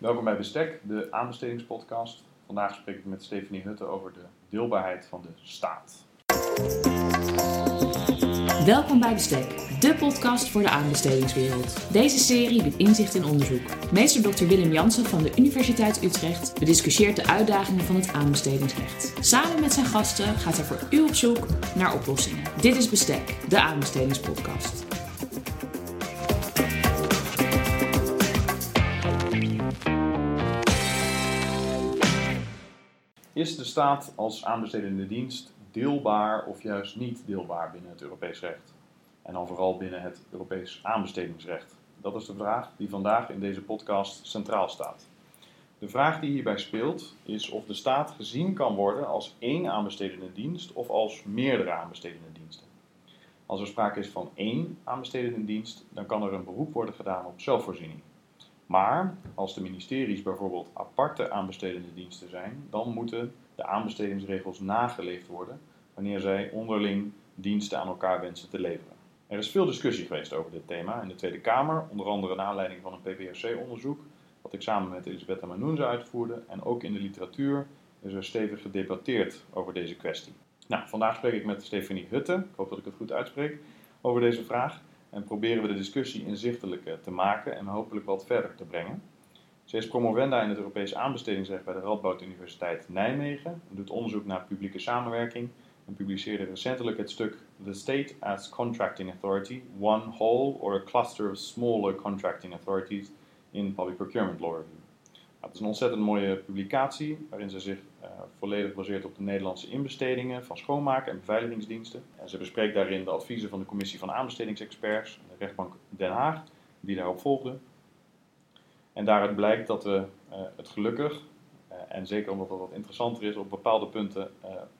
Welkom bij Bestek, de aanbestedingspodcast. Vandaag spreek ik met Stephanie Hutte over de deelbaarheid van de staat. Welkom bij Bestek, de podcast voor de aanbestedingswereld. Deze serie biedt inzicht in onderzoek. Meester Dr. Willem Jansen van de Universiteit Utrecht bediscussieert de uitdagingen van het aanbestedingsrecht. Samen met zijn gasten gaat hij voor u op zoek naar oplossingen. Dit is Bestek, de aanbestedingspodcast. Is de staat als aanbestedende dienst deelbaar of juist niet deelbaar binnen het Europees recht? En dan vooral binnen het Europees aanbestedingsrecht. Dat is de vraag die vandaag in deze podcast centraal staat. De vraag die hierbij speelt is of de staat gezien kan worden als één aanbestedende dienst of als meerdere aanbestedende diensten. Als er sprake is van één aanbestedende dienst, dan kan er een beroep worden gedaan op zelfvoorziening. Maar als de ministeries bijvoorbeeld aparte aanbestedende diensten zijn, dan moeten de aanbestedingsregels nageleefd worden wanneer zij onderling diensten aan elkaar wensen te leveren. Er is veel discussie geweest over dit thema in de Tweede Kamer, onder andere naar aanleiding van een PPRC-onderzoek, wat ik samen met Elisabetta Manoenze uitvoerde, en ook in de literatuur is er stevig gedebatteerd over deze kwestie. Nou, vandaag spreek ik met Stefanie Hutte, ik hoop dat ik het goed uitspreek, over deze vraag en proberen we de discussie inzichtelijk eh, te maken en hopelijk wat verder te brengen. Ze is promovenda in het Europees aanbestedingsrecht bij de Radboud Universiteit Nijmegen en doet onderzoek naar publieke samenwerking en publiceerde recentelijk het stuk The State as Contracting Authority, One Whole or a Cluster of Smaller Contracting Authorities in Public Procurement Law Review. Nou, het is een ontzettend mooie publicatie waarin ze zich volledig baseert op de Nederlandse inbestedingen van schoonmaak- en beveiligingsdiensten. En ze bespreekt daarin de adviezen van de Commissie van Aanbestedingsexperts, de rechtbank Den Haag, die daarop volgde. En daaruit blijkt dat we uh, het gelukkig, uh, en zeker omdat dat wat interessanter is, op bepaalde punten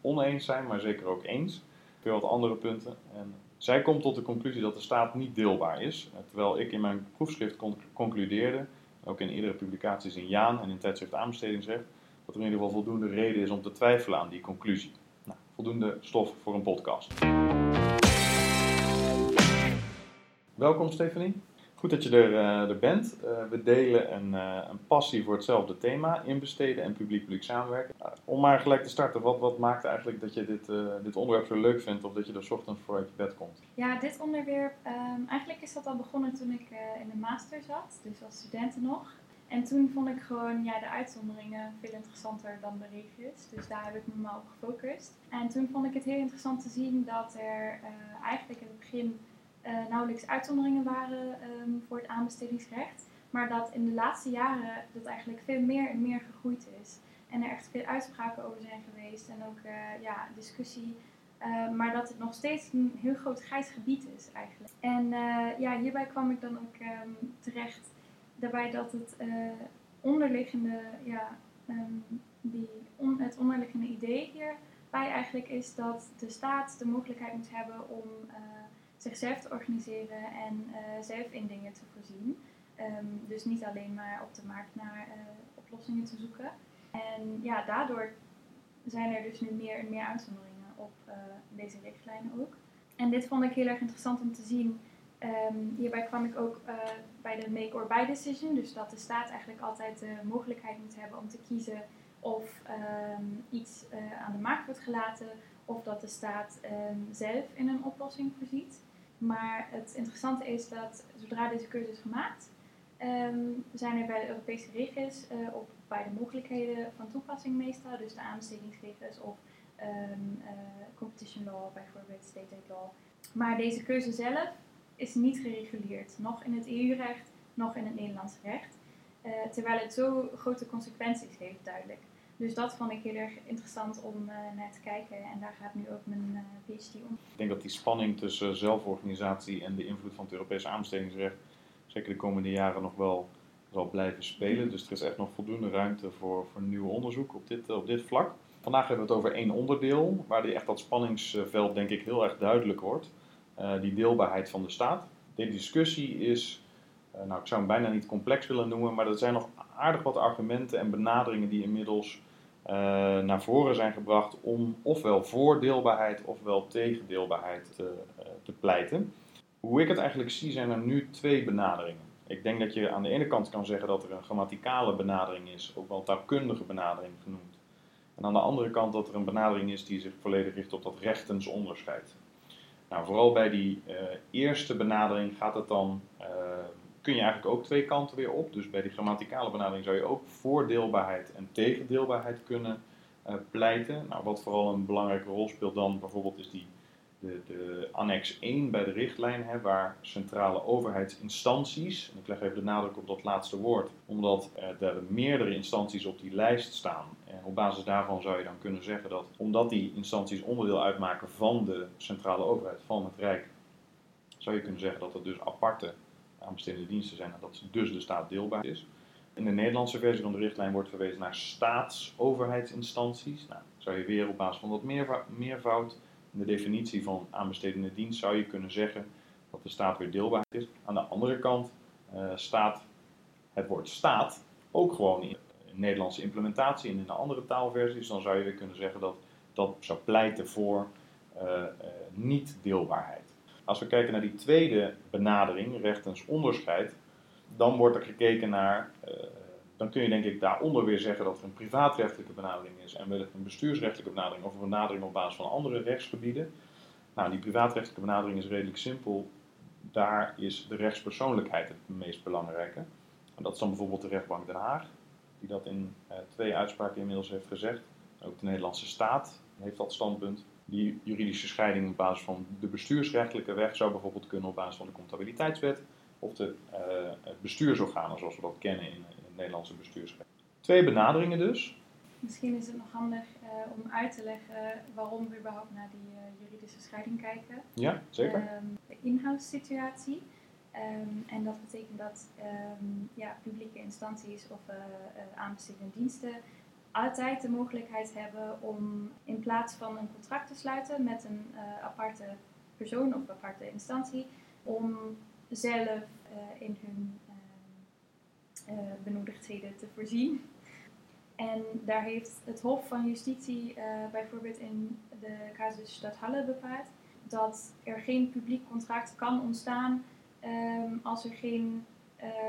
oneens zijn, maar zeker ook eens. Veel wat andere punten. En zij komt tot de conclusie dat de staat niet deelbaar is, terwijl ik in mijn proefschrift concludeerde ook in eerdere publicaties in Jaan en in tijdschrift aanbestedingsrecht, dat er in ieder geval voldoende reden is om te twijfelen aan die conclusie. Nou, voldoende stof voor een podcast. Welkom Stephanie. Goed dat je er, uh, er bent. Uh, we delen een, uh, een, passie voor hetzelfde thema, inbesteden en publiek-publiek samenwerken. om maar gelijk te starten, wat, wat maakt eigenlijk dat je dit, dit onderwerp zo leuk vindt of dat je er ochtends voor uit je bed komt? Ja, dit onderwerp, um, eigenlijk is dat al begonnen toen ik in de master zat, dus als studenten nog. En toen vond ik gewoon ja, de uitzonderingen veel interessanter dan de regels. Dus daar heb ik me maar op gefocust. En toen vond ik het heel interessant te zien dat er eigenlijk in het begin uh, nauwelijks uitzonderingen waren ehm, voor het aanbestedingsrecht. Maar dat in de laatste jaren dat eigenlijk veel meer en meer gegroeid is. En er echt veel uitspraken over zijn geweest en ook uh, ja, discussie. Uh, maar dat het nog steeds een heel groot grijs gebied is eigenlijk. En ja, hierbij kwam ik dan ook um, terecht daarbij dat het onderliggende, ja, um, die on, het onderliggende idee hierbij eigenlijk is dat de staat de mogelijkheid moet hebben om zichzelf te organiseren en uh, zelf in dingen te voorzien. Um, dus niet alleen maar op de markt naar oplossingen te zoeken. En ja, daardoor zijn er dus nu meer en meer uitzonderingen op deze richtlijnen ook. En dit vond ik heel erg interessant om te zien. Um, hierbij kwam ik ook bij de make or buy decision. Dus dat de staat eigenlijk altijd de mogelijkheid moet hebben om te kiezen of um, iets aan de markt wordt gelaten of dat de staat zelf in een oplossing voorziet. Maar het interessante is dat zodra deze keuze is gemaakt, zijn er bij de Europese regels uh, op beide mogelijkheden van toepassing meestal, dus de aanbestedingsregels of competition law, bijvoorbeeld state aid law. Maar deze keuze zelf is niet gereguleerd, nog in het EU-recht, nog in het Nederlands recht. Uh, terwijl het zo grote consequenties heeft, duidelijk. Dus dat vond ik heel erg interessant om uh, naar te kijken en daar gaat nu ook mijn uh, PhD om. Ik denk dat die spanning tussen zelforganisatie en de invloed van het Europese aanbestedingsrecht zeker de komende jaren nog wel zal blijven spelen. Dus er is echt nog voldoende ruimte voor, voor nieuw onderzoek op dit, op dit vlak. Vandaag hebben we het over één onderdeel waar echt dat spanningsveld denk ik heel erg duidelijk wordt. Uh, die deelbaarheid van de staat. Deze discussie is, nou ik zou hem bijna niet complex willen noemen, maar er zijn nog aardig wat argumenten en benaderingen die inmiddels uh, naar voren zijn gebracht om ofwel voor deelbaarheid ofwel tegen deelbaarheid te, te, pleiten. Hoe ik het eigenlijk zie zijn er nu twee benaderingen. Ik denk dat je aan de ene kant kan zeggen dat er een grammaticale benadering is, ook wel taalkundige benadering genoemd. En aan de andere kant dat er een benadering is die zich volledig richt op dat rechtensonderscheid. Nou, vooral bij die uh, eerste benadering gaat het dan, uh, kun je eigenlijk ook twee kanten weer op. Dus bij die grammaticale benadering zou je ook voor deelbaarheid en tegen deelbaarheid kunnen uh, pleiten. Nou, wat vooral een belangrijke rol speelt dan bijvoorbeeld is die de, de annex 1 bij de richtlijn, hè, waar centrale overheidsinstanties, en ik leg even de nadruk op dat laatste woord, omdat er meerdere instanties op die lijst staan. En op basis daarvan zou je dan kunnen zeggen dat, omdat die instanties onderdeel uitmaken van de centrale overheid, van het Rijk, zou je kunnen zeggen dat er dus aparte aanbestedende diensten zijn en dat dus de staat deelbaar is. In de Nederlandse versie van de richtlijn wordt verwezen naar staatsoverheidsinstanties. Nou, zou je weer op basis van dat meervoud in de definitie van aanbestedende dienst zou je kunnen zeggen dat de staat weer deelbaar is. Aan de andere kant uh, staat het woord staat ook gewoon in de Nederlandse implementatie en in de andere taalversies. Dan zou je weer kunnen zeggen dat dat zou pleiten voor uh, uh, niet-deelbaarheid. Als we kijken naar die tweede benadering, rechtens onderscheid, dan wordt er gekeken naar dan kun je denk ik daaronder weer zeggen dat er een privaatrechtelijke benadering is en wellicht een bestuursrechtelijke benadering of een benadering op basis van andere rechtsgebieden. Nou, die privaatrechtelijke benadering is redelijk simpel. Daar is de rechtspersoonlijkheid het meest belangrijke. En dat is dan bijvoorbeeld de rechtbank Den Haag, die dat in eh, twee uitspraken inmiddels heeft gezegd. Ook de Nederlandse staat heeft dat standpunt. Die juridische scheiding op basis van de bestuursrechtelijke weg zou bijvoorbeeld kunnen op basis van de comptabiliteitswet of de uh, bestuursorganen zoals we dat kennen in, Nederlandse bestuursrecht. Twee benaderingen dus. Misschien is het nog handig uh, om uit te leggen waarom we überhaupt naar die uh, juridische scheiding kijken. Ja, zeker. Um, de inhoudssituatie. Um, en dat betekent dat um, ja, publieke instanties of uh, aanbestedende diensten altijd de mogelijkheid hebben om in plaats van een contract te sluiten met een aparte persoon of aparte instantie, om zelf in hun uh, benodigdheden te voorzien. En daar heeft het Hof van Justitie uh, bijvoorbeeld in de casus Stadhalle bepaald dat er geen publiek contract kan ontstaan um, als er geen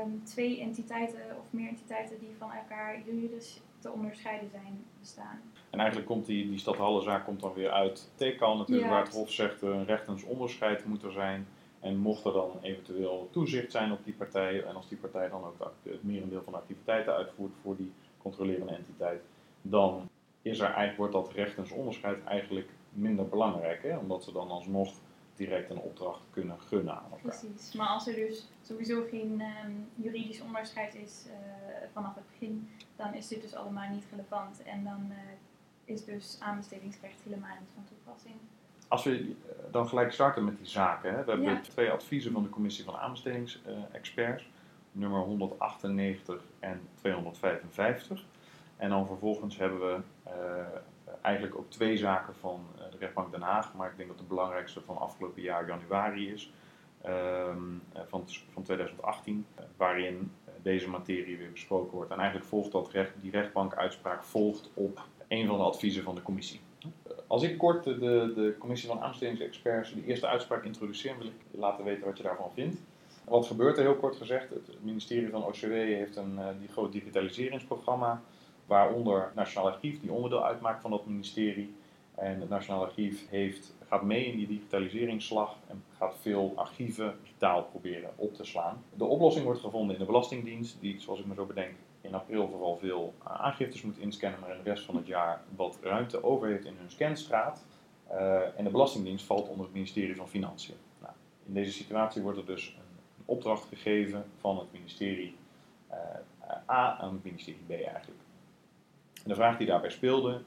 um, twee entiteiten of meer entiteiten die van elkaar juridisch te onderscheiden zijn bestaan. En eigenlijk komt die, die Stadhallezaak komt dan weer uit TECAL natuurlijk, ja. waar het Hof zegt een rechtens onderscheid moet er zijn. En mocht er dan eventueel toezicht zijn op die partij, en als die partij dan ook het merendeel van de activiteiten uitvoert voor die controlerende entiteit, dan is er eigenlijk, wordt dat rechtensonderscheid eigenlijk minder belangrijk, hè? omdat ze dan alsnog direct een opdracht kunnen gunnen aan. Precies, maar als er dus sowieso geen um, juridisch onderscheid is uh, vanaf het begin, dan is dit dus allemaal niet relevant en dan uh, is dus aanbestedingsrecht helemaal niet van toepassing. Als we eh, dan gelijk starten met die zaken. Hè. We hebben ja. twee adviezen van de Commissie van Aanbestedingsexperts, nummer 198 en 255. En dan vervolgens hebben we uh, eigenlijk ook twee zaken van uh, de rechtbank Den Haag, maar ik denk dat de belangrijkste van afgelopen jaar januari is, um, van, van 2018, waarin deze materie weer besproken wordt. En eigenlijk volgt dat recht, die rechtbankuitspraak volgt op een van de adviezen van de commissie. Als ik kort de, de commissie van aanbestedingsexperts de eerste uitspraak introduceer, wil ik laten weten wat je daarvan vindt. Wat gebeurt er heel kort gezegd? Het ministerie van OCW heeft een uh, die groot digitaliseringsprogramma, waaronder Nationaal Archief, die onderdeel uitmaakt van dat ministerie. En het Nationaal Archief heeft, gaat mee in die digitaliseringsslag en gaat veel archieven digitaal proberen op te slaan. De oplossing wordt gevonden in de Belastingdienst, die, zoals ik me zo bedenk, in april vooral veel aangiftes moet inscannen, maar in de rest van het jaar wat ruimte over heeft in hun scanstraat. Uh, en de Belastingdienst valt onder het ministerie van Financiën. Nou, in deze situatie wordt er dus een, opdracht gegeven van het ministerie uh, A aan het ministerie B eigenlijk. En de vraag die daarbij speelde,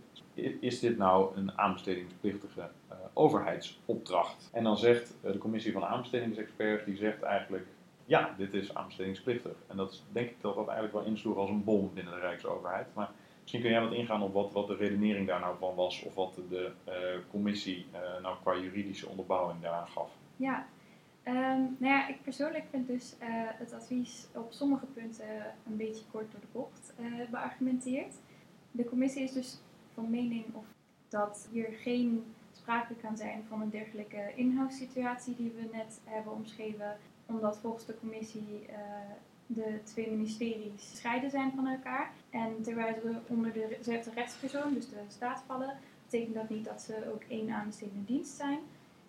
is dit nou een aanbestedingsplichtige overheidsopdracht? En dan zegt de commissie van aanbestedingsexperts, die zegt eigenlijk, ja, dit is aanbestedingsplichtig. En dat denk ik dat dat eigenlijk wel insloeg als een bom binnen de Rijksoverheid. Maar misschien kun jij wat ingaan op wat, wat de redenering daar nou van was, of wat de uh, commissie uh, nou qua juridische onderbouwing daaraan gaf. Ja, um, nou ja, ik persoonlijk vind dus uh, het advies op sommige punten een beetje kort door de bocht beargumenteerd. De commissie is dus van mening of dat hier geen sprake kan zijn van een dergelijke inhoudssituatie die we net hebben omschreven omdat volgens de commissie uh, de twee ministeries scheiden zijn van elkaar. En terwijl ze onder dezelfde rechtspersoon, dus de staat vallen, betekent dat niet dat ze ook één aanbestedende dienst zijn.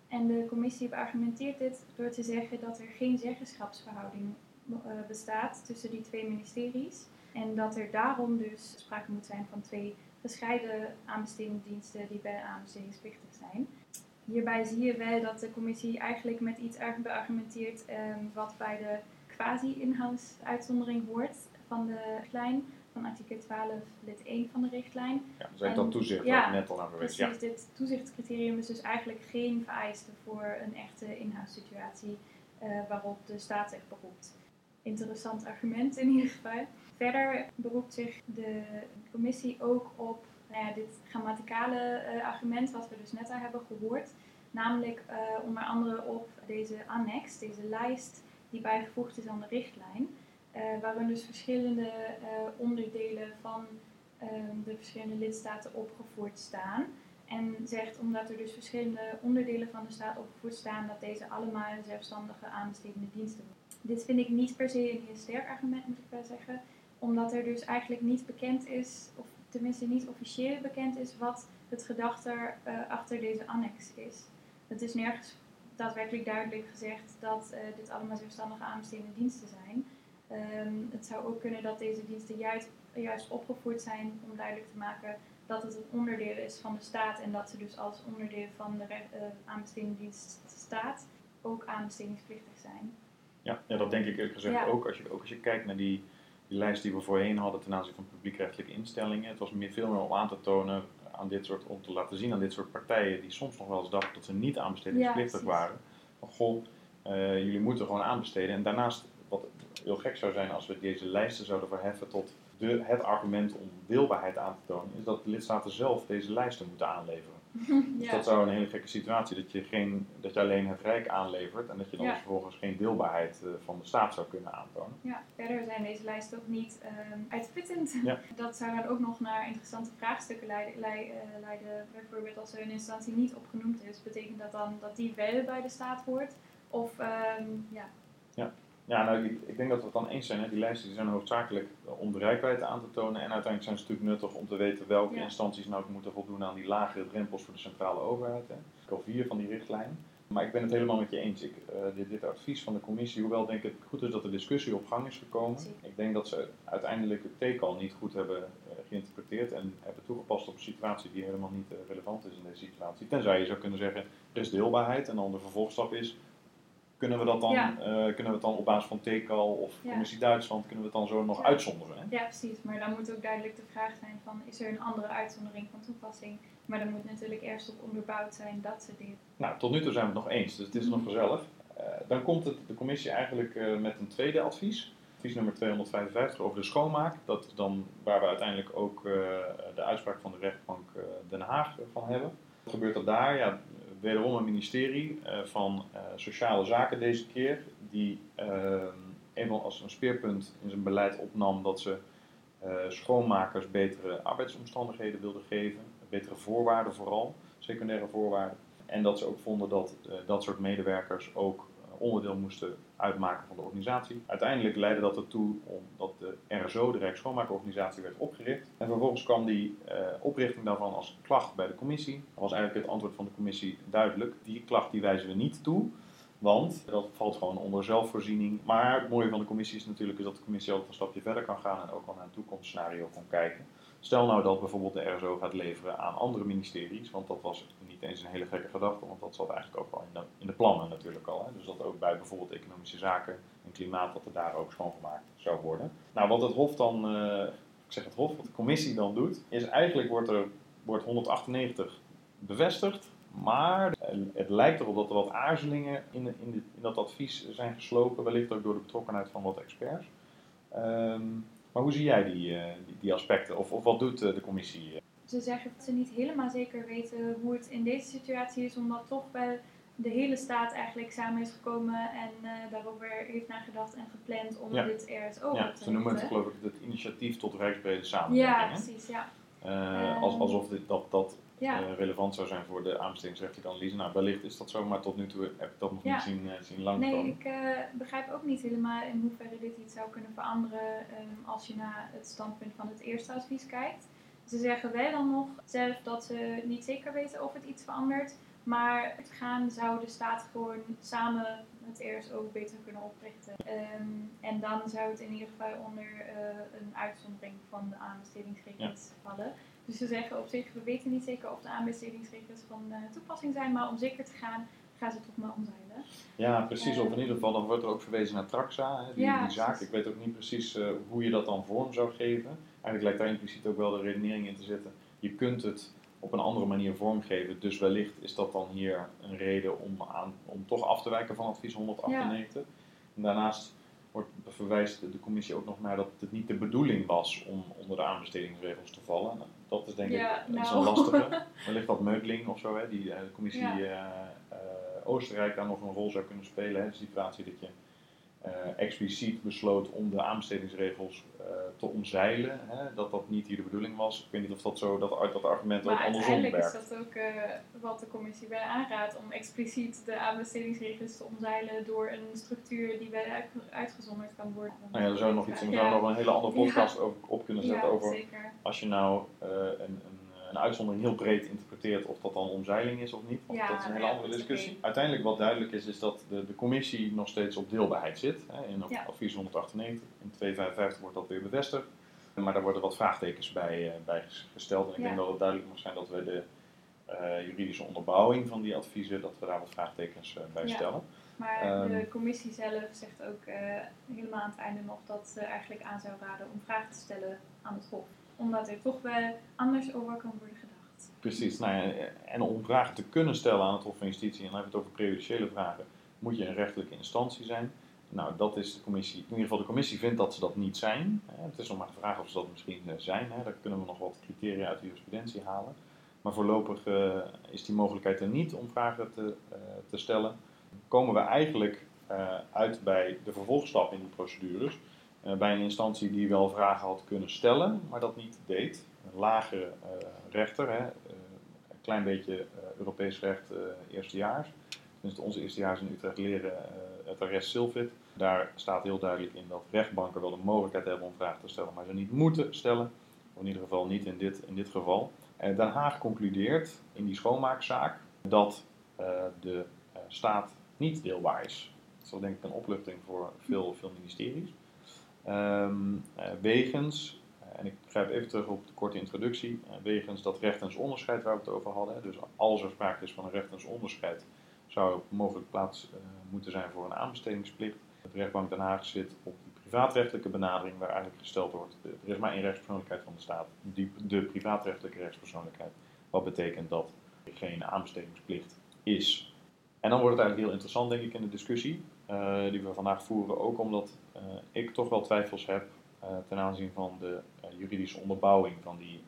En de commissie beargumenteert dit door te zeggen dat er geen zeggenschapsverhouding uh, bestaat tussen die twee ministeries. En dat er daarom dus sprake moet zijn van twee gescheiden aanbestedingsdiensten die bij aanbestedingsplichtig zijn. Hierbij zie je wel dat de commissie eigenlijk met iets erg beargumenteert um, wat bij de quasi-inhoudsuitzondering hoort van de richtlijn, van artikel 12 lid 1 van de richtlijn. Ja, is dat toezicht ja, net al aan. Precies, ja. dit toezichtscriterium is dus eigenlijk geen vereiste voor een echte inhoudssituatie uh, waarop de staat zich beroept. Interessant argument in ieder geval. Verder beroept zich de commissie ook op nou ja, dit grammaticale uh, argument wat we dus net al hebben gehoord. Namelijk uh, onder andere op deze annex, deze lijst die bijgevoegd is aan de richtlijn. Uh, waarin dus verschillende onderdelen van ehm, de verschillende lidstaten opgevoerd staan. En zegt omdat er dus verschillende onderdelen van de staat opgevoerd staan, dat deze allemaal zelfstandige aanbestedende diensten. Dit vind ik niet per se een heel sterk argument, moet ik wel zeggen omdat er dus eigenlijk niet bekend is, of tenminste niet officieel bekend is, wat het gedachte uh, achter deze annex is. Het is nergens daadwerkelijk duidelijk gezegd dat uh, dit allemaal zelfstandige aanbestedende diensten zijn. Um, het zou ook kunnen dat deze diensten juist, juist opgevoerd zijn om duidelijk te maken dat het een onderdeel is van de staat en dat ze dus als onderdeel van de uh, aanbestedende dienst staat ook aanbestedingsplichtig zijn. Ja, ja dat denk ik eerlijk gezegd ook, als je, ook als je kijkt naar die die lijst die we voorheen hadden ten aanzien van publiekrechtelijke instellingen. Het was meer, veel meer om aan te tonen aan dit soort, om te laten zien aan dit soort partijen die soms nog wel eens dachten dat ze niet aanbestedingsplichtig waren. Van goh, uh, jullie moeten gewoon aanbesteden. En daarnaast, wat heel gek zou zijn als we deze lijsten zouden verheffen tot de, het argument om deelbaarheid aan te tonen, is dat de lidstaten zelf deze lijsten moeten aanleveren. Dus dat zou een hele gekke situatie, dat je, geen, dat je alleen het Rijk aanlevert en dat je dan vervolgens geen deelbaarheid uh, van de staat zou kunnen aantonen. Ja, verder zijn deze lijsten ook niet uh, uitputtend. Dat zou dan ook nog naar interessante vraagstukken leiden, leiden, uh, leiden. Bijvoorbeeld als er een instantie niet opgenoemd is, betekent dat dan dat die wel bij de staat hoort? Of um, ja. Ja. Nou, ik, ik, denk dat we het dan eens zijn. Hè. Die lijsten die zijn hoofdzakelijk om de rijkwijde aan te tonen. En uiteindelijk zijn ze natuurlijk nuttig om te weten welke instanties nou moeten voldoen aan die lagere drempels voor de centrale overheid. Hè. al vier van die richtlijnen. Maar ik ben het helemaal met je eens. Ik, uh, dit, dit, advies van de commissie, hoewel denk ik goed is dat de discussie op gang is gekomen. Ik denk dat ze uiteindelijk het TECAL niet goed hebben uh, geïnterpreteerd en hebben toegepast op een situatie die helemaal niet uh, relevant is in deze situatie. Tenzij je zou kunnen zeggen, er is deelbaarheid en dan de vervolgstap is, kunnen we dat dan, ja. uh, kunnen we het dan op basis van TECAL of Commissie Duitsland, kunnen we het dan zo nog uitzonderen? Hè? Ja, precies. Maar dan moet ook duidelijk de vraag zijn van, is er een andere uitzondering van toepassing? Maar dan moet natuurlijk eerst op onderbouwd zijn dat ze dit... Nou, tot nu toe zijn we het nog eens, dus het is mm nog gezellig. Uh, dan komt het, de commissie eigenlijk uh, met een tweede advies. Advies nummer 255 over de schoonmaak. Dat is dan waar we uiteindelijk ook de uitspraak van de rechtbank Den Haag van hebben. Wat gebeurt er daar? Ja, wederom een ministerie uh, van uh, Sociale Zaken deze keer, die uh, eenmaal als een speerpunt in zijn beleid opnam dat ze schoonmakers betere arbeidsomstandigheden wilden geven, betere voorwaarden vooral, secundaire voorwaarden. En dat ze ook vonden dat dat soort medewerkers ook onderdeel moesten uitmaken van de organisatie. Uiteindelijk leidde dat ertoe omdat de RSO, de Rijksschoonmaakorganisatie, werd opgericht. En vervolgens kwam die uh, oprichting daarvan als klacht bij de commissie. Dat was eigenlijk het antwoord van de commissie duidelijk. Die klacht die wijzen we niet toe. Want dat valt gewoon onder zelfvoorziening. Maar het mooie van de commissie is natuurlijk is dat de commissie ook een stapje verder kan gaan en ook al naar een toekomstscenario kan kijken. Stel nou dat bijvoorbeeld de RSO gaat leveren aan andere ministeries, want dat was niet eens een hele gekke gedachte, want dat zat eigenlijk ook wel in de, in de plannen natuurlijk al. Hè. Dus dat ook bij bijvoorbeeld economische zaken en klimaat, dat er daar ook schoongemaakt zou worden. Nou, wat het Hof dan, uh, ik zeg het Hof, wat de commissie dan doet, is eigenlijk wordt er wordt 198 bevestigd, maar het lijkt erop dat er wat aarzelingen in, in, in dat advies zijn geslopen, wellicht ook door de betrokkenheid van wat experts. Um, maar hoe zie jij die, uh, die, die, aspecten? Of, of wat doet uh, de commissie? Ze zeggen dat ze niet helemaal zeker weten hoe het in deze situatie is, omdat toch wel de hele staat eigenlijk samen is gekomen en uh, daarover heeft nagedacht en gepland om dit RSO ja, te Ze noemen het geloof ik het initiatief tot rijksbrede samenwerking. Ja, precies, ja. Uh, als, alsof dit, dat, dat Ja. eh, relevant zou zijn voor de aanbestedingsrechtelijke. Nou, wellicht is dat zo, maar tot nu toe heb ik dat nog Ja. niet zien, eh, zien langskomen. Nee, ik eh, begrijp ook niet helemaal in hoeverre dit iets zou kunnen veranderen ehm, als je naar het standpunt van het eerste advies kijkt. Ze zeggen wel dan nog zelf dat ze niet zeker weten of het iets verandert, maar het gaan zou de staat gewoon samen het ERSO beter kunnen oprichten. Ehm, en dan zou het in ieder geval onder eh, een uitzondering van de aanbestedingsregels vallen. Dus ze zeggen op zich, we weten niet zeker of de aanbestedingsregels van eh, toepassing zijn, maar om zeker te gaan, gaan ze toch maar omzeilen. Ja, precies. Of in ieder geval, dan wordt er ook verwezen naar Traxa, hè, die, Ja, die zaak. Ik weet ook niet precies eh, hoe je dat dan vorm zou geven. Eigenlijk lijkt daar impliciet ook wel de redenering in te zitten. Je kunt het op een andere manier vormgeven, dus wellicht is dat dan hier een reden om, aan, om toch af te wijken van advies 198. En daarnaast wordt, verwijst de commissie ook nog naar dat het niet de bedoeling was om onder de aanbestedingsregels te vallen. Nou, dat is denk Ja, ik is nou. een lastige. Wellicht dat Meukling of zo, hè, die eh, de commissie Ja. eh, eh, Oostenrijk daar nog een rol zou kunnen spelen. Hè, de situatie dat je expliciet besloot om de aanbestedingsregels eh, te omzeilen. Hè, dat dat niet hier de bedoeling was. Ik weet niet of dat, zo, dat, dat argument ook Maar andersom uiteindelijk is werkt. dat ook eh, wat de commissie wel aanraadt om expliciet de aanbestedingsregels te omzeilen door een structuur die wel uit- uitgezonderd kan worden. Nou ja, er zou nog iets, Ja. zou nog een hele andere podcast over, op kunnen zetten Ja, over zeker. als je nou eh, een, een, een uitzondering heel breed interpreteert of dat dan omzeiling is of niet. Want Ja, dat is een hele ja, andere discussie. Uiteindelijk wat duidelijk is, is dat de, de commissie nog steeds op deelbaarheid zit. Hè. In Ja. advies 198, in 255 wordt dat weer bevestigd. Maar daar worden wat vraagtekens bij, eh, bij ges- gesteld. En ik denk dat het duidelijk mag zijn dat we de eh, juridische onderbouwing van die adviezen, dat we daar wat vraagtekens eh, bij Ja. stellen. Maar Ehm. de commissie zelf zegt ook eh, helemaal aan het einde nog dat ze eigenlijk aan zou raden om vragen te stellen aan het Hof. Omdat er toch wel anders over kan worden gedacht. Precies, nou ja, en om vragen te kunnen stellen aan het Hof van Justitie, en dan hebben we het over prejudiciële vragen, moet je een rechtelijke instantie zijn. Nou, dat is de commissie, in ieder geval de commissie vindt dat ze dat niet zijn. Het is nog maar de vraag of ze dat misschien eh, zijn. Daar kunnen we nog wat criteria uit de jurisprudentie halen. Maar voorlopig eh, is die mogelijkheid er niet om vragen te, eh, te stellen. Komen we eigenlijk uit bij de vervolgstap in die procedures. Eh, bij een instantie die wel vragen had kunnen stellen, maar dat niet deed. Een lagere eh, rechter, hè, eh, een klein beetje Europees recht eerstejaars. Tenminste, onze eerstejaars in Utrecht leren het arrest Silvit. Daar staat heel duidelijk in dat rechtbanken wel de mogelijkheid hebben om vragen te stellen, maar ze niet moeten stellen. Of in ieder geval niet in dit, in dit geval. Den Haag concludeert in die schoonmaakzaak dat de staat niet deelbaar is. Dat is denk ik een opluchting voor veel, veel ministeries. Ehm, eh, wegens, eh, en ik grijp even terug op de korte introductie, eh, wegens dat rechtensonderscheid waar we het over hadden. Dus als er sprake is van een rechtensonderscheid, zou er mogelijk plaats moeten zijn voor een aanbestedingsplicht. De rechtbank Den Haag zit op die privaatrechtelijke benadering, waar eigenlijk gesteld wordt: er is maar één rechtspersoonlijkheid van de staat, die, de privaatrechtelijke rechtspersoonlijkheid. Wat betekent dat er geen aanbestedingsplicht is. En dan wordt het eigenlijk heel interessant, denk ik, in de discussie eh, die we vandaag voeren. Ook omdat eh, ik toch wel twijfels heb eh, ten aanzien van de juridische onderbouwing van die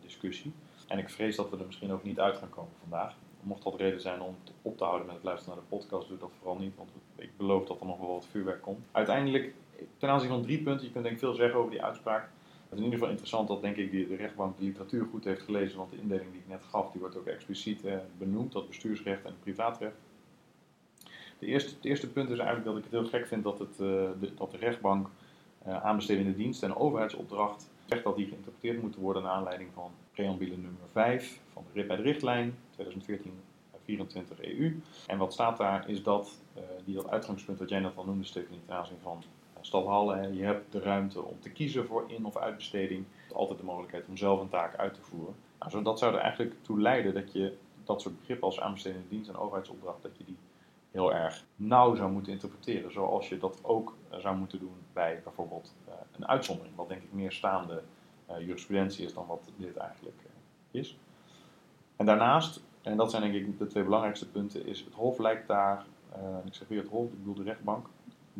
discussie. En ik vrees dat we er misschien ook niet uit gaan komen vandaag. Mocht dat reden zijn om op te houden met het luisteren naar de podcast, doe dat vooral niet, want ik beloof dat er nog wel wat vuurwerk komt. Uiteindelijk, ten aanzien van drie punten, je kunt denk ik veel zeggen over die uitspraak. Het is in ieder geval interessant dat denk ik de, rechtbank de literatuur goed heeft gelezen, want de indeling die ik net gaf, die wordt ook expliciet benoemd, dat bestuursrecht en privaatrecht. De eerste, het eerste punt is eigenlijk dat ik het heel gek vind dat, het, eh, de, dat de rechtbank eh, aanbestedende dienst en overheidsopdracht zegt dat die geïnterpreteerd moeten worden naar aanleiding van preambule nummer 5 van de RIP bij de richtlijn 2014-24 EU. En wat staat daar is dat, eh, die dat uitgangspunt wat jij net al noemde, Stephanie, ten aanzien van uh, je hebt de ruimte om te kiezen voor in- of uitbesteding, altijd de mogelijkheid om zelf een taak uit te voeren. Nou, zo, dat zou er eigenlijk toe leiden dat je dat soort begrippen als aanbestedende dienst en overheidsopdracht, dat je die heel erg nauw zou moeten interpreteren. Zoals je dat ook eh, zou moeten doen bij bijvoorbeeld eh, een uitzondering. Wat denk ik meer staande eh, jurisprudentie is dan wat dit eigenlijk is. En daarnaast, en dat zijn denk ik de twee belangrijkste punten, is het Hof lijkt daar, ik zeg weer het Hof, ik bedoel de rechtbank,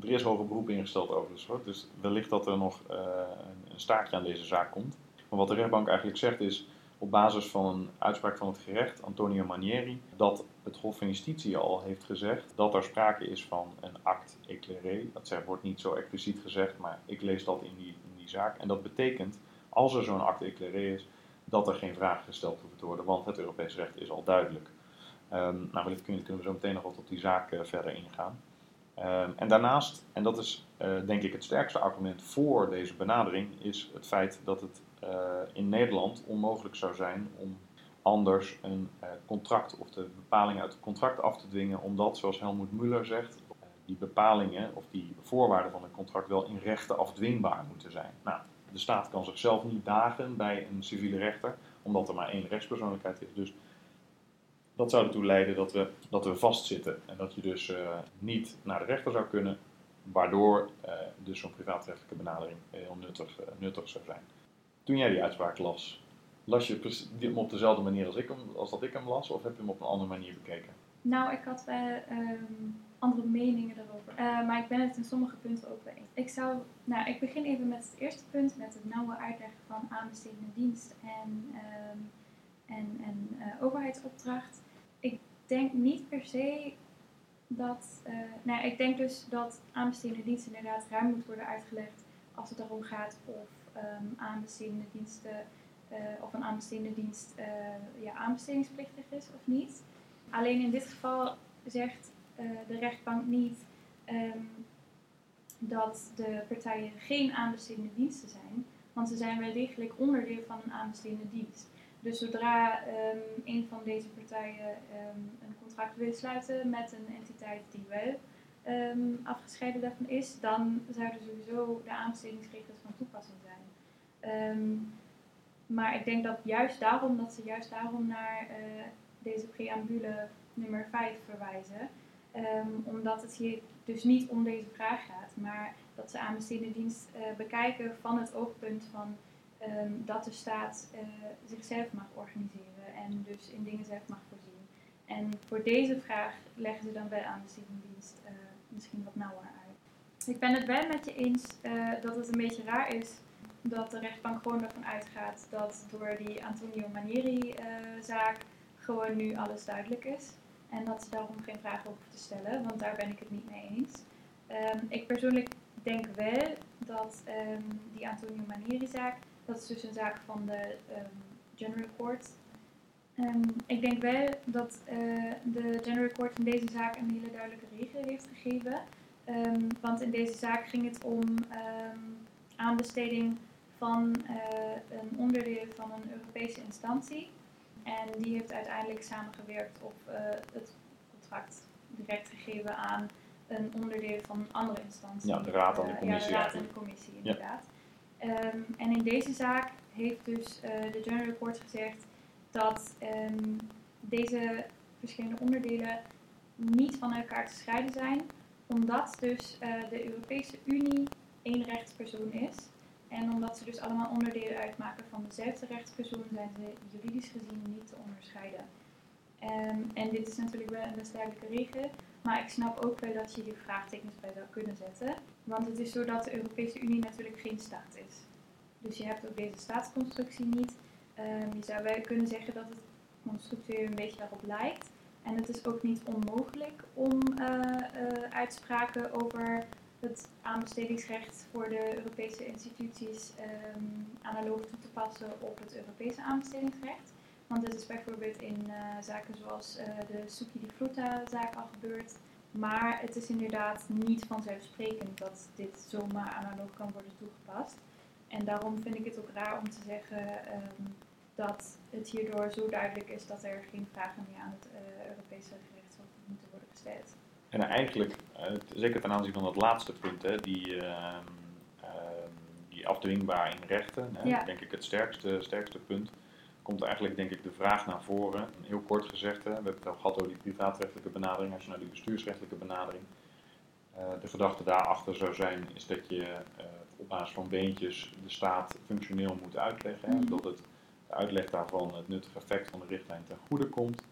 er is hoger beroep ingesteld overigens hoor. Dus wellicht dat er nog een, een staartje aan deze zaak komt. Maar wat de rechtbank eigenlijk zegt is, op basis van een uitspraak van het gerecht, Antonio Manieri, dat het Hof van Justitie al heeft gezegd dat er sprake is van een act éclairé. Dat wordt niet zo expliciet gezegd, maar ik lees dat in die, in die zaak. En dat betekent, als er zo'n act éclairé is, dat er geen vragen gesteld hoeven te worden, want het Europees recht is al duidelijk. Um, nou, wellicht kunnen, we zo meteen nog wat op die zaak uh, verder ingaan. Um, en daarnaast, en dat is uh, denk ik het sterkste argument voor deze benadering, is het feit dat het in Nederland onmogelijk zou zijn om anders een contract of de bepalingen uit het contract af te dwingen, omdat, zoals Helmoet Muller zegt, die bepalingen of die voorwaarden van een contract wel in rechten afdwingbaar moeten zijn. Nou, de staat kan zichzelf niet dagen bij een civiele rechter, omdat er maar één rechtspersoonlijkheid is. Dus dat zou ertoe leiden dat we, dat we vastzitten en dat je dus niet naar de rechter zou kunnen, waardoor dus zo'n privaatrechtelijke benadering heel nuttig zou zijn. Toen jij die uitspraak las, las je hem op dezelfde manier als, ik hem, als dat ik hem las, of heb je hem op een andere manier bekeken? Nou, ik had um, andere meningen daarover. Uh, maar ik ben het in sommige punten ook wel eens. Ik zou, nou, ik begin even met het eerste punt, met het nauwe uitleggen van aanbestedende dienst en, um, en, en uh, overheidsopdracht. Ik denk niet per se dat, nou, ik denk dus dat aanbestedende dienst inderdaad ruim moet worden uitgelegd als het erom gaat of um, aanbestedende diensten of een aanbestedende dienst ja, aanbestedingsplichtig is of niet. Alleen in dit geval zegt uh, de rechtbank niet um, dat de partijen geen aanbestedende diensten zijn, want ze zijn wel degelijk onderdeel van een aanbestedende dienst. Dus zodra um, een van deze partijen een contract wil sluiten met een entiteit die wel afgescheiden daarvan is, dan zouden sowieso de aanbestedingsregels van toepassing zijn. Maar ik denk dat juist daarom, dat ze juist daarom naar uh, deze preambule nummer 5 verwijzen. Um, omdat het hier dus niet om deze vraag gaat, maar dat ze aanbestedende dienst uh, bekijken van het oogpunt van um, dat de staat uh, zichzelf mag organiseren en dus in dingen zelf mag voorzien. En voor deze vraag leggen ze dan wel aanbestedende dienst uh, misschien wat nauwer uit. Ik ben het wel met je eens dat het een beetje raar is dat de rechtbank gewoon ervan uitgaat dat door die Antonio Manieri-zaak gewoon nu alles duidelijk is. En dat ze daarom geen vragen hoeven te stellen, want daar ben ik het niet mee eens. Um, ik persoonlijk denk wel dat um, die Antonio Manieri-zaak, dat is dus een zaak van de um, General Court. ik denk wel dat uh, de General Court in deze zaak een hele duidelijke regel heeft gegeven. want in deze zaak ging het om aanbesteding van uh, een onderdeel van een Europese instantie. En die heeft uiteindelijk samengewerkt op uh, het contract direct gegeven aan een onderdeel van een andere instantie. Ja, de raad en de commissie. Ja, de raad en de commissie, inderdaad. Ja. Um, en in deze zaak heeft dus uh, de General Court gezegd dat um, deze verschillende onderdelen niet van elkaar te scheiden zijn, omdat dus de Europese Unie één rechtspersoon is en omdat ze dus allemaal onderdelen uitmaken van dezelfde rechtspersoon, zijn ze juridisch gezien niet te onderscheiden. Um, en dit is natuurlijk wel een best duidelijke regel, maar ik snap ook wel dat je hier vraagtekens bij zou kunnen zetten. Want het is zo dat de Europese Unie natuurlijk geen staat is. Dus je hebt ook deze staatsconstructie niet. Um, je zou wel kunnen zeggen dat het constructueel een beetje daarop lijkt. En het is ook niet onmogelijk om uh, uh, uitspraken over het aanbestedingsrecht voor de Europese instituties um, analoog toe te passen op het Europese aanbestedingsrecht. Want dit is bijvoorbeeld in uh, zaken zoals uh, de Suki di Fruta zaak al gebeurd. Maar het is inderdaad niet vanzelfsprekend dat dit zomaar analoog kan worden toegepast. En daarom vind ik het ook raar om te zeggen um, dat het hierdoor zo duidelijk is dat er geen vragen meer aan het uh, Europese gerechtshof moeten worden gesteld. En eigenlijk, uh, zeker ten aanzien van dat laatste punt, hè, die, uh, uh, die afdwingbaar in rechten, hè, ja. denk ik het sterkste, sterkste punt, komt eigenlijk denk ik de vraag naar voren. Heel kort gezegd, hè, we hebben het al gehad over die privaatrechtelijke benadering, als je naar die bestuursrechtelijke benadering. Eh, de gedachte daarachter zou zijn, is dat je eh, op basis van beentjes de staat functioneel moet uitleggen. Hè, mm -hmm. het de uitleg daarvan het nuttige effect van de richtlijn ten goede komt.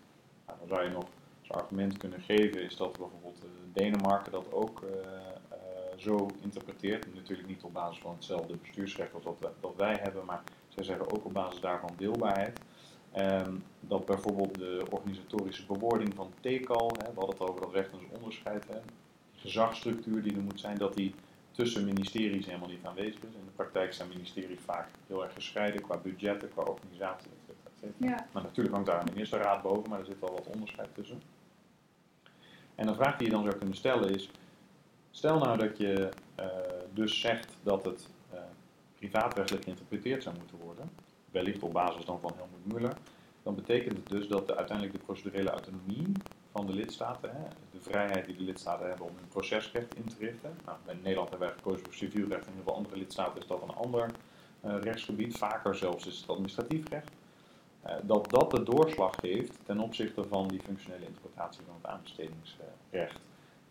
Nou, dan zou je nog argument kunnen geven is dat bijvoorbeeld uh, Denemarken dat ook uh, uh, zo interpreteert. Natuurlijk niet op basis van hetzelfde bestuursrecht als dat, dat wij hebben, maar zij zeggen ook op basis daarvan deelbaarheid. Um, dat bijvoorbeeld de organisatorische bewoording van TECAL, hè, we hadden het over dat recht als onderscheid, hè, de gezagsstructuur die er moet zijn, dat die tussen ministeries helemaal niet aanwezig is. In de praktijk zijn ministeries vaak heel erg gescheiden qua budgetten, qua organisatie, et cetera, et cetera. Ja. Maar natuurlijk hangt daar een ministerraad boven, maar er zit wel wat onderscheid tussen. En een vraag die je dan zou kunnen stellen is, stel nou dat je eh, dus zegt dat het eh privaatrechtelijk geïnterpreteerd zou moeten worden, wellicht op basis dan van Helmut Muller, dan betekent het dus dat de, uiteindelijk de procedurele autonomie van de lidstaten, hè, de vrijheid die de lidstaten hebben om hun procesrecht in te richten. Nou, in Nederland hebben wij gekozen voor civielrecht, in heel veel andere lidstaten is dat een ander eh, rechtsgebied, vaker zelfs is het administratief recht. Eh, dat dat de doorslag geeft ten opzichte van die functionele interpretatie van het aanbestedingsrecht.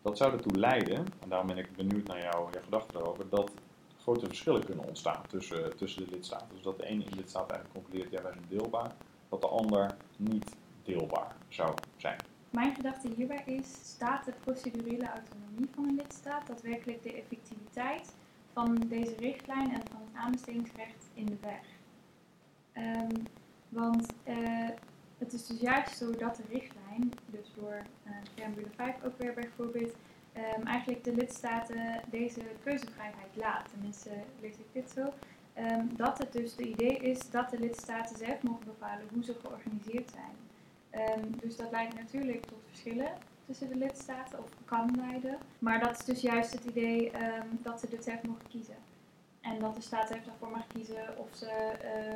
Dat zou ertoe leiden, en daarom ben ik benieuwd naar jouw, jouw gedachten daarover, dat grote verschillen kunnen ontstaan tussen, tussen de lidstaten. Dus dat de ene lidstaat eigenlijk concludeert, ja wij zijn deelbaar, dat de ander niet deelbaar zou zijn. Mijn gedachte hierbij is, staat de procedurele autonomie van een lidstaat daadwerkelijk de effectiviteit van deze richtlijn en van het aanbestedingsrecht in de weg? Ehm, want eh, het is dus juist zo dat de richtlijn, dus door uh, preambule 5 ook weer bijvoorbeeld, ehm, eigenlijk de lidstaten deze keuzevrijheid laat. Tenminste, lees ik dit zo. Ehm, dat het dus de idee is dat de lidstaten zelf mogen bepalen hoe ze georganiseerd zijn. Ehm, dus dat leidt natuurlijk tot verschillen tussen de lidstaten, of kan leiden. Maar dat is dus juist het idee dat ze dit zelf mogen kiezen. En dat de staat zelf daarvoor mag kiezen of ze eh,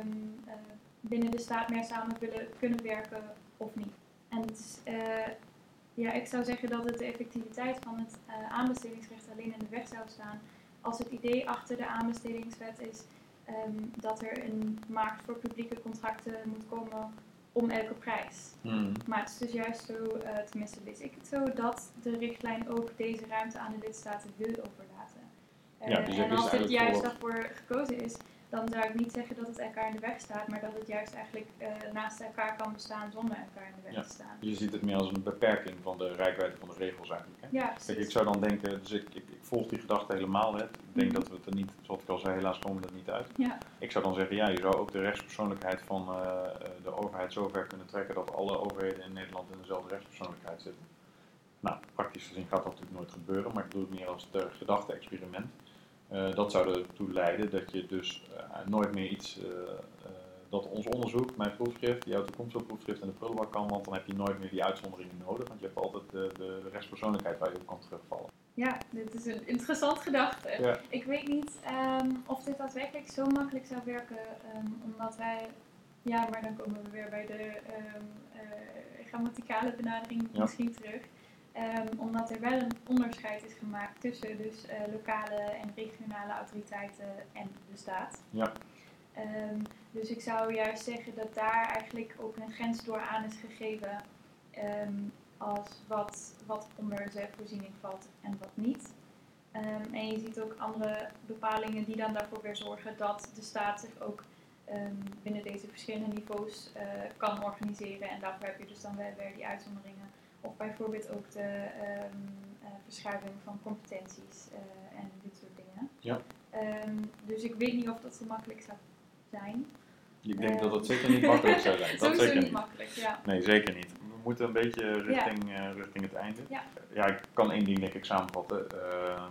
binnen de staat meer samen willen kunnen werken of niet. En het is, eh, ja, ik zou zeggen dat het de effectiviteit van het eh, aanbestedingsrecht alleen in de weg zou staan als het idee achter de aanbestedingswet is ehm, dat er een markt voor publieke contracten moet komen om elke prijs. Maar het is dus juist zo, eh, tenminste lees ik het zo, dat de richtlijn ook deze ruimte aan de lidstaten wil overlaten. Ja, dus en als het eigenlijk juist voor- daarvoor gekozen is, dan zou ik niet zeggen dat het elkaar in de weg staat, maar dat het juist eigenlijk eh, naast elkaar kan bestaan zonder elkaar in de weg Ja. te staan. Je ziet het meer als een beperking van de rijkwijde van de regels eigenlijk. Hè? Ja, Kijk, ik zou dan denken, dus ik, ik, ik volg die gedachte helemaal. Hè. Ik denk Mhm. dat we het er niet, zoals ik al zei, helaas komen we er niet uit. Ja, Ik zou dan zeggen, ja, je zou ook de rechtspersoonlijkheid van eh, eh, de overheid zover kunnen trekken dat alle overheden in Nederland in dezelfde rechtspersoonlijkheid zitten. Nou, praktisch gezien gaat dat natuurlijk nooit gebeuren, maar ik bedoel het meer als het gedachte-experiment. Eh, dat zou ertoe leiden dat je dus eh, nooit meer iets, eh, dat ons onderzoek, mijn proefschrift, jouw toekomstige proefschrift en de prullenbak kan, want dan heb je nooit meer die uitzonderingen nodig, want je hebt altijd de, de, rechtspersoonlijkheid waar je op kan terugvallen. ja, dit is een interessant gedachte. Ja. Ik weet niet ehm, of dit daadwerkelijk zo makkelijk zou werken, ehm, omdat wij, ja, maar dan komen we weer bij de ehm, eh, grammaticale benadering Ja. misschien terug. Ehm, omdat er wel een onderscheid is gemaakt tussen dus eh, lokale en regionale autoriteiten en de staat. Ja. Ehm, dus ik zou juist zeggen dat daar eigenlijk ook een grens door aan is gegeven ehm, als wat, wat onder zelfvoorziening valt en wat niet. En je ziet ook andere bepalingen die dan daarvoor weer zorgen dat de staat zich ook binnen deze verschillende niveaus eh, kan organiseren. En daarvoor heb je dus dan wel weer die uitzonderingen. Of bijvoorbeeld ook de ehm, eh, verschuiving van competenties eh, en dit soort dingen. Ja. Ehm, dus ik weet niet of dat zo makkelijk zou zijn. Ik denk Eh, dat het zeker niet makkelijk zou zijn. Dat zeker niet makkelijk, ja. Nee, zeker niet. We moeten een beetje richting, eh, richting het einde. Ja. ja, ik kan één ding denk ik samenvatten.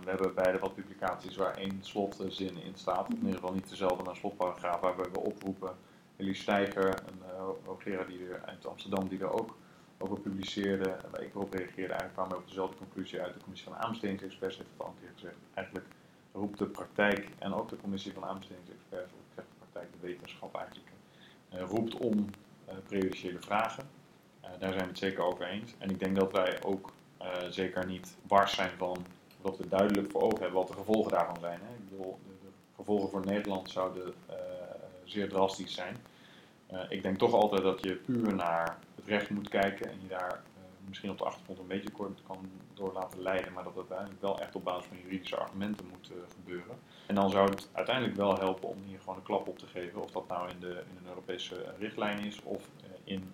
We hebben beide wat publicaties waar één slotzin in staat. In ieder geval niet dezelfde, maar slotparagraaf waarbij we oproepen. Elie Steiger, een uh, hoogleraar die er, uit Amsterdam, die er ook over publiceerde. Waar ik erop reageerde, eigenlijk kwamen we op dezelfde conclusie uit. De commissie van aanbestedingsexperts heeft het al een keer gezegd. Eigenlijk roept de praktijk en ook de commissie van aanbestedingsexperts, of ik zeg de praktijk, de wetenschap eigenlijk, eh, roept om eh prejudiciële vragen. Uh, daar zijn we het zeker over eens. En ik denk dat wij ook zeker niet wars zijn van dat we duidelijk voor ogen hebben wat de gevolgen daarvan zijn. Hè. Ik bedoel, de, gevolgen voor Nederland zouden zeer drastisch zijn. Ik denk toch altijd dat je puur naar recht moet kijken en je daar uh, misschien op de achtergrond een beetje kort kan door laten leiden, maar dat het uiteindelijk wel echt op basis van juridische argumenten moet uh, gebeuren. En dan zou het uiteindelijk wel helpen om hier gewoon een klap op te geven, of dat nou in, de, in een Europese richtlijn is of uh, in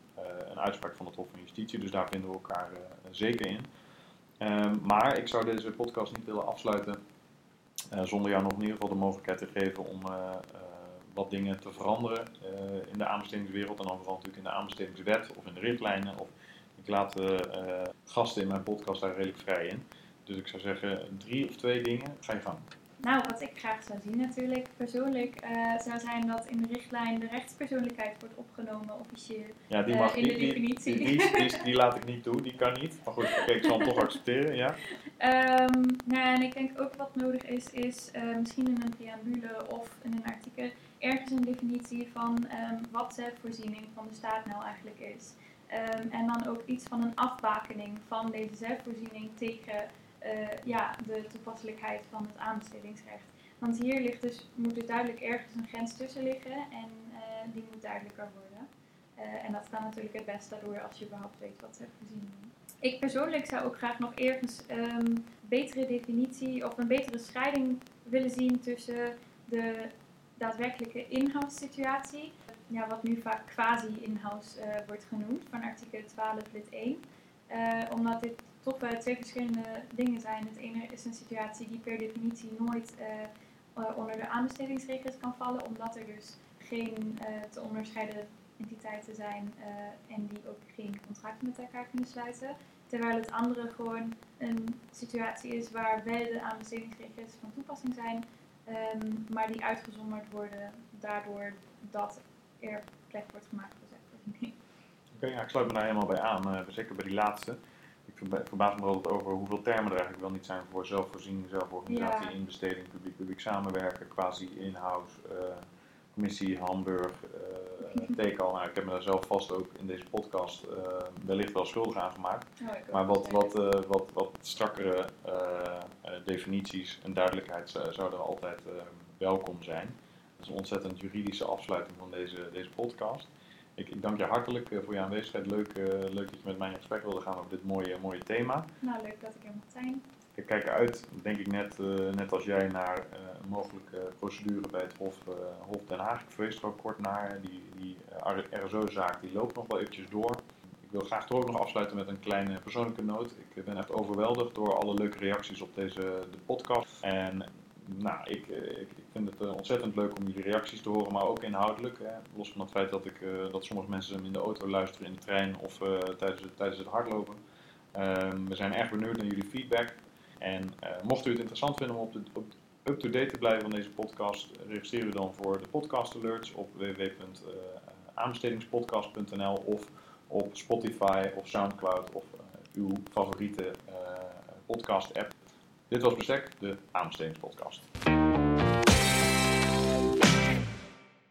een uitspraak van het Hof van Justitie. Dus daar vinden we elkaar zeker in. Um, maar ik zou deze podcast niet willen afsluiten zonder jou nog in ieder geval de mogelijkheid te geven om wat dingen te veranderen in de aanbestedingswereld. En dan vooral natuurlijk in de aanbestedingswet of in de richtlijnen. Of ik laat gasten in mijn podcast daar redelijk vrij in. Dus ik zou zeggen drie of twee dingen, ga je gang. nou, wat ik graag zou zien natuurlijk persoonlijk, eh, zou zijn dat in de richtlijn de rechtspersoonlijkheid wordt opgenomen officieel. Ja, die Eh, mag in de niet. Die, definitie. die, die, die, die laat ik niet toe, die kan niet. Maar goed, oké, ik zal hem toch accepteren, ja. Ehm, nou, en ik denk ook wat nodig is, is eh, misschien in een preambule of in een artikel ergens een definitie van ehm, wat zelfvoorziening van de staat nou eigenlijk is. Ehm, en dan ook iets van een afbakening van deze zelfvoorziening tegen eh, ja, de toepasselijkheid van het aanbestedingsrecht. Want hier ligt dus, moet er duidelijk ergens een grens tussen liggen en eh, die moet duidelijker worden. Eh, en dat kan natuurlijk het beste door als je überhaupt weet wat zelfvoorziening is. Ik persoonlijk zou ook graag nog ergens ehm betere definitie of een betere scheiding willen zien tussen de daadwerkelijke inhoudssituatie, ja, wat nu vaak quasi-inhouse eh, wordt genoemd, van artikel 12 lid 1. Eh, omdat dit toch wel twee verschillende dingen zijn. Het ene is een situatie die per definitie nooit eh, onder de aanbestedingsregels kan vallen, omdat er dus geen te onderscheiden entiteiten zijn en die ook geen contracten met elkaar kunnen sluiten. Terwijl het andere gewoon een situatie is waar wel de aanbestedingsregels van toepassing zijn, ehm, maar die uitgezonderd worden daardoor dat er plek wordt gemaakt voor zelfvoorziening. Oké, ja, ik sluit me daar helemaal bij aan, eh, zeker bij die laatste. Ik verba- verbaas me altijd over hoeveel termen er eigenlijk wel niet zijn voor zelfvoorziening, zelforganisatie, Ja. inbesteding, publiek-publiek samenwerken, quasi-in-house, eh, commissie, Hamburg, uh, TECAL. Nou, ik heb me daar zelf vast ook in deze podcast eh, wellicht wel schuldig aan gemaakt. Maar wat, wat, eh, wat, wat strakkere eh, definities en duidelijkheid zou- zouden altijd welkom zijn. Dat is een ontzettend juridische afsluiting van deze, deze podcast. Ik, ik dank je hartelijk voor je aanwezigheid. Leuk, leuk dat je met mij in gesprek wilde gaan over dit mooie, mooie thema. Nou, leuk dat ik er mocht zijn. Ik kijk uit, denk ik net, eh, net als jij, naar eh, een mogelijke procedure bij het Hof, eh, Hof Den Haag. Ik vrees er ook kort naar. Die, die RSO-zaak die loopt nog wel eventjes door. Ik wil graag toch ook nog afsluiten met een kleine persoonlijke noot. Ik ben echt overweldigd door alle leuke reacties op deze de podcast. En nou, ik, ik, vind het ontzettend leuk om jullie reacties te horen, maar ook inhoudelijk. Hè. Los van het feit dat, ik, dat sommige mensen hem in de auto luisteren, in de trein of tijdens, het, tijdens het hardlopen. Ehm, we zijn erg benieuwd naar jullie feedback. En eh, mocht u het interessant vinden om op de, op up-to-date te blijven van deze podcast, registreer u dan voor de podcast alerts op www.aanbestedingspodcast.nl of op Spotify of Soundcloud of eh, uw favoriete eh, podcast app. Dit was Bestek, de aanbestedingspodcast.